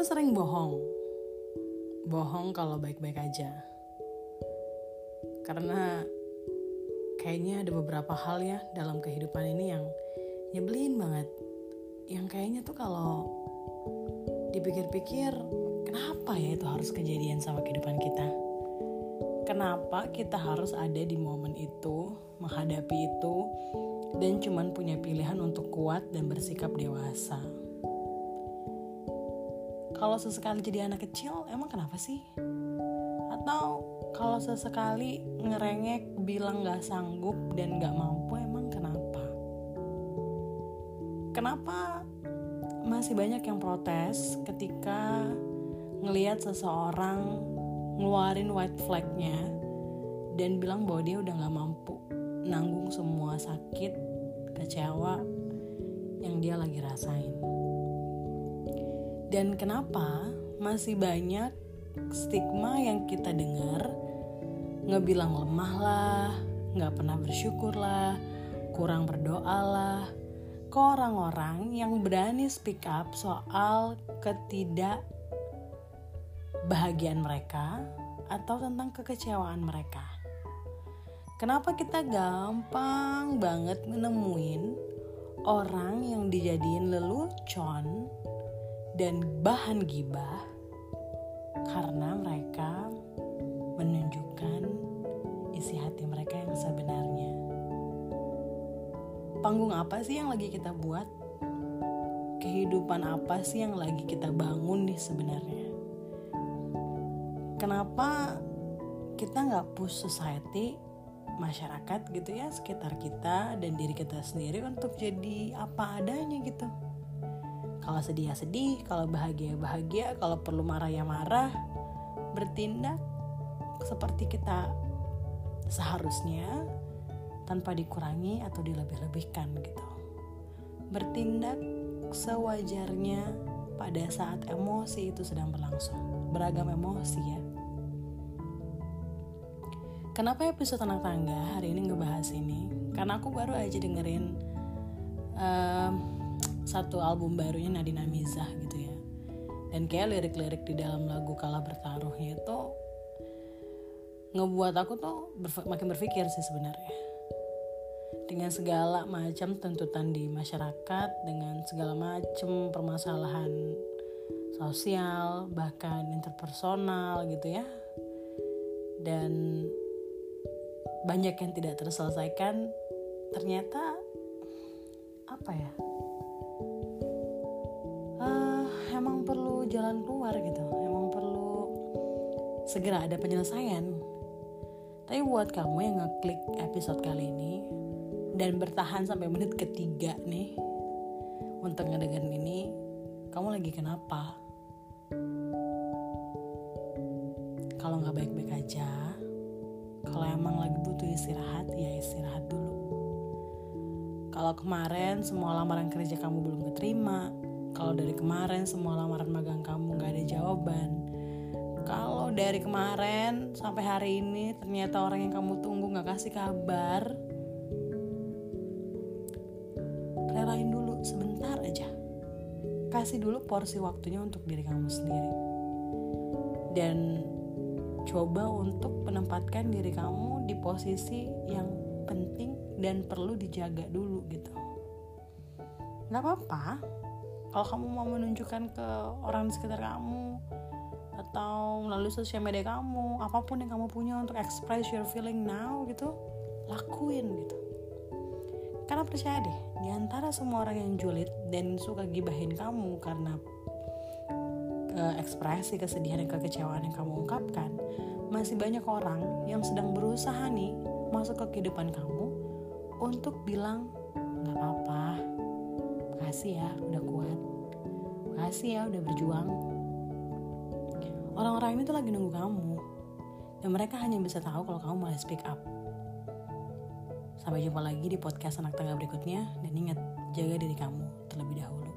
tuh sering bohong. Bohong kalau baik-baik aja. Karena kayaknya ada beberapa hal ya dalam kehidupan ini yang nyebelin banget. Yang kayaknya tuh kalau dipikir-pikir, kenapa ya itu harus kejadian sama kehidupan kita? Kenapa kita harus ada di momen itu, menghadapi itu, dan cuman punya pilihan untuk kuat dan bersikap dewasa? Kalau sesekali jadi anak kecil emang kenapa sih atau kalau sesekali ngerengek bilang gak sanggup dan gak mampu emang kenapa kenapa masih banyak yang protes ketika ngelihat seseorang ngeluarin white flagnya dan bilang bahwa dia udah gak mampu nanggung semua sakit kecewa yang dia lagi rasain. Dan kenapa masih banyak stigma yang kita dengar ngebilang lemah lah, nggak pernah bersyukur lah, kurang berdoa lah, ke orang-orang yang berani speak up soal ketidak bahagian mereka atau tentang kekecewaan mereka. Kenapa kita gampang banget menemuin orang yang dijadiin lelucon dan bahan gibah karena mereka menunjukkan isi hati mereka yang sebenarnya. Panggung apa sih yang lagi kita buat? Kehidupan apa sih yang lagi kita bangun nih sebenarnya? Kenapa kita nggak push society masyarakat gitu ya sekitar kita dan diri kita sendiri untuk jadi apa adanya gitu kalau sedih ya sedih kalau bahagia ya bahagia kalau perlu marah ya marah. Bertindak seperti kita seharusnya tanpa dikurangi atau dilebih-lebihkan gitu. Bertindak sewajarnya pada saat emosi itu sedang berlangsung. Beragam emosi ya. Kenapa episode anak tangga hari ini ngebahas ini? Karena aku baru aja dengerin um, satu album barunya Nadina Mizah gitu ya. Dan kayak lirik-lirik di dalam lagu kalah bertaruhnya itu ngebuat aku tuh berf makin berpikir sih sebenarnya. Dengan segala macam tuntutan di masyarakat dengan segala macam permasalahan sosial bahkan interpersonal gitu ya. Dan banyak yang tidak terselesaikan ternyata apa ya jalan keluar gitu. Emang perlu segera ada penyelesaian. Tapi buat kamu yang ngeklik episode kali ini dan bertahan sampai menit ketiga nih untuk ngedengerin ini kamu lagi kenapa? Kalau nggak baik-baik aja kalau emang lagi butuh istirahat ya istirahat dulu. Kalau kemarin semua lamaran kerja kamu belum keterima kalau dari kemarin semua lamaran magang kamu gak ada jawaban. Kalau dari kemarin sampai hari ini ternyata orang yang kamu tunggu gak kasih kabar relain dulu sebentar aja. Kasih dulu porsi waktunya untuk diri kamu sendiri. Dan coba untuk menempatkan diri kamu di posisi yang penting dan perlu dijaga dulu gitu. Nggak apa-apa kalau kamu mau menunjukkan ke orang di sekitar kamu atau melalui sosial media kamu apa pun yang kamu punya untuk express your feeling now gitu lakuin gitu. Karena percaya deh di antara semua orang yang julid dan suka gibahin kamu karena uh, ekspresi kesedihan dan kekecewaan yang kamu ungkapkan masih banyak orang yang sedang berusaha nih masuk ke kehidupan kamu untuk bilang nggak apa-apa makasih ya udah kuat. Makasih ya udah berjuang. Orang-orang ini tuh lagi nunggu kamu. Dan mereka hanya bisa tahu kalau kamu mulai speak up. Sampai jumpa lagi di podcast anak tangga berikutnya. Dan ingat jaga diri kamu terlebih dahulu